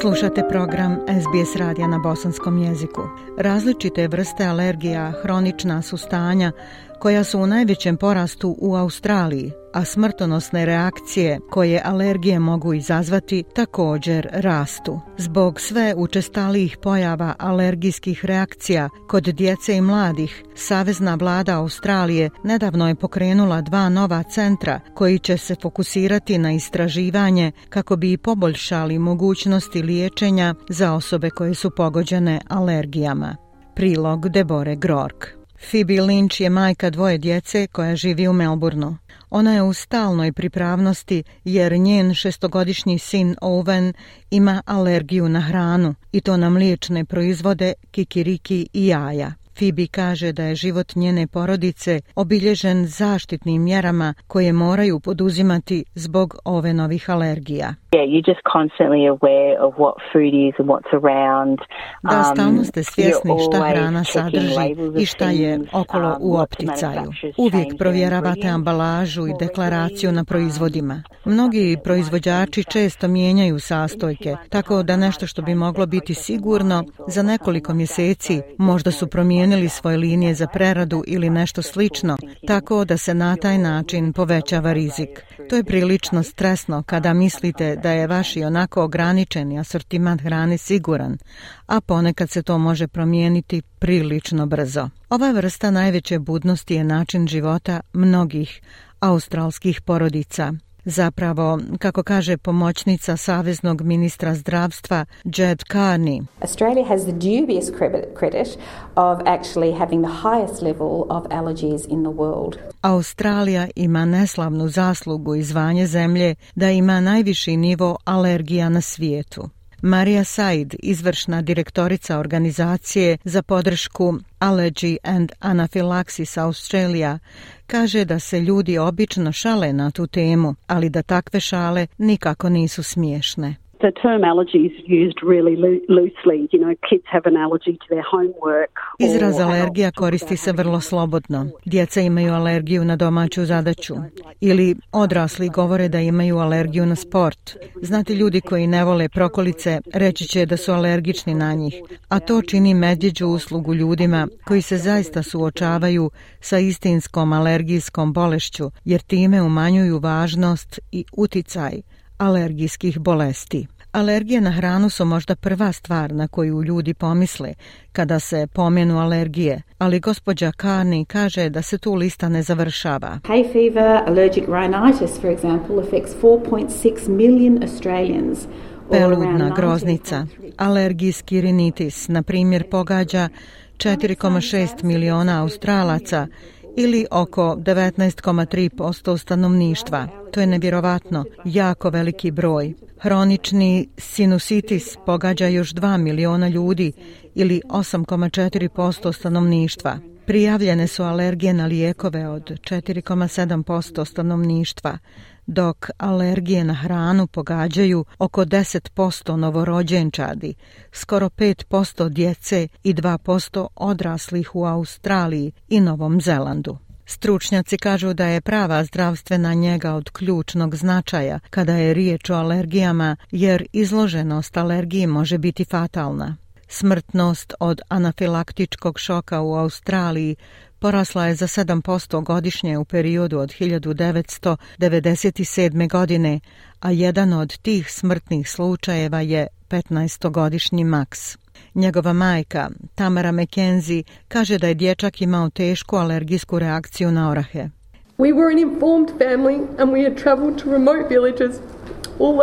Slušate program SBS radija na bosanskom jeziku. Različite vrste alergija, hronična su stanja koja su u najvećem porastu u Australiji, a smrtonosne reakcije koje alergije mogu izazvati također rastu. Zbog sve učestalijih pojava alergijskih reakcija kod djece i mladih, Savezna vlada Australije nedavno je pokrenula dva nova centra koji će se fokusirati na istraživanje kako bi poboljšali mogućnosti liječenja za osobe koje su pogođene alergijama. Prilog Debore Grork Phoebe Lynch je majka dvoje djece koja živi u Melbourneu. Ona je u stalnoj pripravnosti jer njen šestogodišnji sin Owen ima alergiju na hranu i to na mliječne proizvode, kikiriki i jaja. Fibi kaže da je život njene porodice obilježen zaštitnim mjerama koje moraju poduzimati zbog ove novih alergija. Da stalno ste svjesni šta hrana sadrži i šta je okolo um, u opticaju. Uvijek provjeravate ambalažu i deklaraciju na um, proizvodima. Mnogi proizvođači često mijenjaju sastojke, tako da nešto što bi moglo biti sigurno za nekoliko mjeseci možda su promijenili promijenili svoje linije za preradu ili nešto slično, tako da se na taj način povećava rizik. To je prilično stresno kada mislite da je vaš i onako ograničeni asortiman hrane siguran, a ponekad se to može promijeniti prilično brzo. Ova vrsta najveće budnosti je način života mnogih australskih porodica – zapravo, kako kaže pomoćnica saveznog ministra zdravstva Jed Carney. Australia has the dubious credit of actually having the highest level of allergies in the world. Australija ima neslavnu zaslugu i zvanje zemlje da ima najviši nivo alergija na svijetu. Marija Said, izvršna direktorica organizacije za podršku Allergy and Anaphylaxis Australia kaže da se ljudi obično šale na tu temu, ali da takve šale nikako nisu smiješne the term allergy is used really loosely. You know, kids have an allergy to their homework. Izraz alergija koristi se vrlo slobodno. Djeca imaju alergiju na domaću zadaću ili odrasli govore da imaju alergiju na sport. Znate, ljudi koji ne vole prokolice reći će da su alergični na njih, a to čini medjeđu uslugu ljudima koji se zaista suočavaju sa istinskom alergijskom bolešću, jer time umanjuju važnost i uticaj alergijskih bolesti. Alergije na hranu su možda prva stvar na koju ljudi pomisle kada se pomenu alergije, ali gospođa Carney kaže da se tu lista ne završava. Hay fever, allergic rhinitis for example affects 4.6 million Australians peludna groznica. Alergijski rinitis, na primjer, pogađa 4,6 miliona Australaca ili oko 19,3% stanovništva. To je nevjerovatno, jako veliki broj. Hronični sinusitis pogađa još 2 miliona ljudi ili 8,4% stanovništva. Prijavljene su alergije na lijekove od 4,7% stanovništva, dok alergije na hranu pogađaju oko 10% novorođenčadi, skoro 5% djece i 2% odraslih u Australiji i Novom Zelandu. Stručnjaci kažu da je prava zdravstvena njega od ključnog značaja kada je riječ o alergijama jer izloženost alergiji može biti fatalna. Smrtnost od anafilaktičkog šoka u Australiji porasla je za 7% godišnje u periodu od 1997. godine, a jedan od tih smrtnih slučajeva je 15-godišnji Max. Njegova majka, Tamara McKenzie, kaže da je dječak imao tešku alergijsku reakciju na orahe. We were an informed family and we had traveled to remote villages all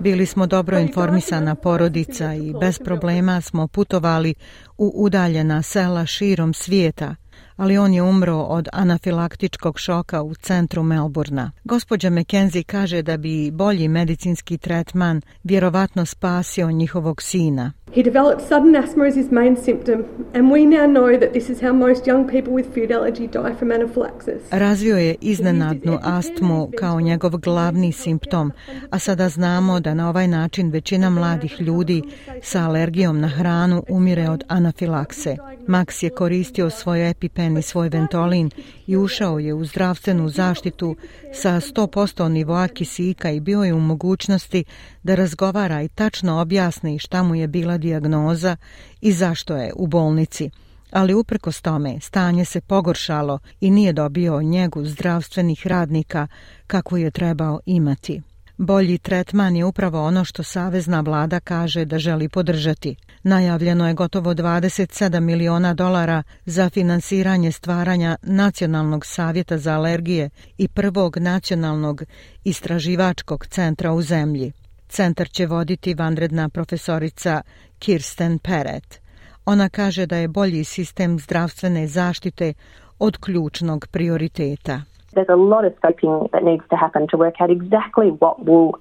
Bili smo dobro informisana porodica i bez problema smo putovali u udaljena sela širom svijeta ali on je umro od anafilaktičkog šoka u centru Melburna. Gospođa McKenzie kaže da bi bolji medicinski tretman vjerovatno spasio njihovog sina. He developed sudden asthma as his main symptom and we now know that this is how most young people with food allergy die from anaphylaxis. Razvio je iznenadnu astmu kao njegov glavni simptom, a sada znamo da na ovaj način većina mladih ljudi sa alergijom na hranu umire od anafilakse. Max je koristio svoje epipen i svoj ventolin i ušao je u zdravstvenu zaštitu sa 100% nivoa kisika i bio je u mogućnosti da razgovara i tačno objasni šta mu je bila dijagnoza i zašto je u bolnici. Ali uprkos tome stanje se pogoršalo i nije dobio njegu zdravstvenih radnika kako je trebao imati. Bolji tretman je upravo ono što savezna vlada kaže da želi podržati. Najavljeno je gotovo 27 miliona dolara za finansiranje stvaranja Nacionalnog savjeta za alergije i prvog nacionalnog istraživačkog centra u zemlji. Centar će voditi vanredna profesorica Kirsten Peret. Ona kaže da je bolji sistem zdravstvene zaštite od ključnog prioriteta.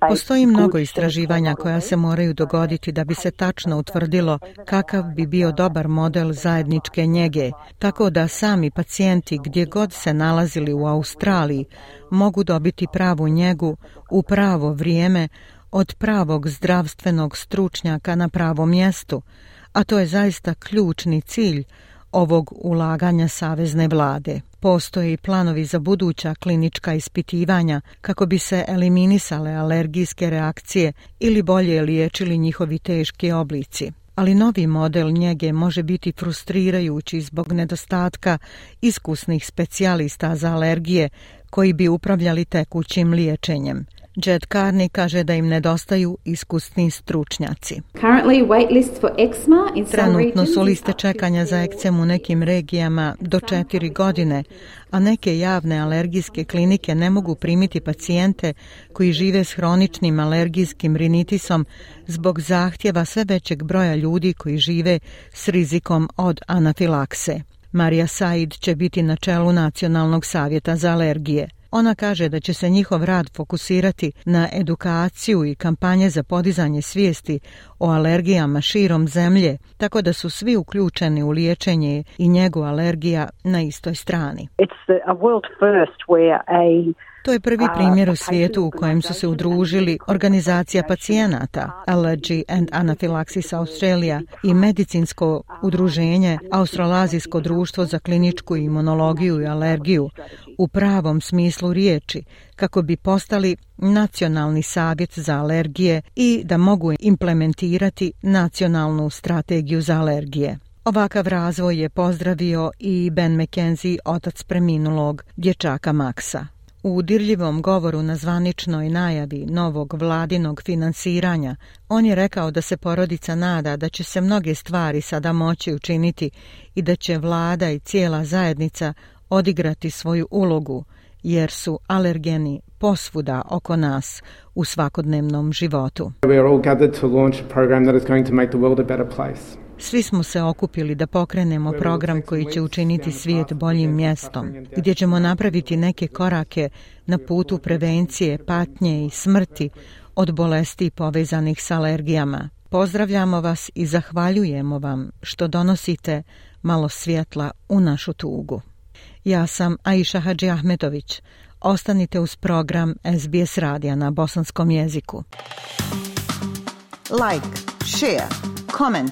Postoji mnogo istraživanja koja se moraju dogoditi da bi se tačno utvrdilo kakav bi bio dobar model zajedničke njege, tako da sami pacijenti gdje god se nalazili u Australiji mogu dobiti pravu njegu u pravo vrijeme od pravog zdravstvenog stručnjaka na pravom mjestu, a to je zaista ključni cilj ovog ulaganja savezne vlade. Postoje i planovi za buduća klinička ispitivanja kako bi se eliminisale alergijske reakcije ili bolje liječili njihovi teški oblici. Ali novi model njege može biti frustrirajući zbog nedostatka iskusnih specijalista za alergije koji bi upravljali tekućim liječenjem. Jed Carney kaže da im nedostaju iskusni stručnjaci. Trenutno su liste čekanja za ekcem u nekim regijama do četiri godine, a neke javne alergijske klinike ne mogu primiti pacijente koji žive s hroničnim alergijskim rinitisom zbog zahtjeva sve većeg broja ljudi koji žive s rizikom od anafilakse. Marija Said će biti na čelu Nacionalnog savjeta za alergije. Ona kaže da će se njihov rad fokusirati na edukaciju i kampanje za podizanje svijesti o alergijama širom zemlje, tako da su svi uključeni u liječenje i njegu alergija na istoj strani. It's a world first where a to je prvi primjer u pa svijetu u kojem su se udružili organizacija pacijenata Allergy and Anaphylaxis Australia i medicinsko udruženje Australazijsko društvo za kliničku imunologiju i alergiju u pravom smislu riječi kako bi postali nacionalni savjet za alergije i da mogu implementirati nacionalnu strategiju za alergije. Ovakav razvoj je pozdravio i Ben McKenzie, otac preminulog dječaka Maksa. U dirljivom govoru na zvaničnoj najavi novog vladinog financiranja on je rekao da se porodica nada da će se mnoge stvari sada moći učiniti i da će vlada i cijela zajednica odigrati svoju ulogu, jer su alergeni posvuda oko nas u svakodnevnom životu. Svi smo se okupili da pokrenemo program koji će učiniti svijet boljim mjestom, gdje ćemo napraviti neke korake na putu prevencije, patnje i smrti od bolesti povezanih s alergijama. Pozdravljamo vas i zahvaljujemo vam što donosite malo svjetla u našu tugu. Ja sam Aisha Hadži Ahmetović. Ostanite uz program SBS radija na bosanskom jeziku. Like, share, comment.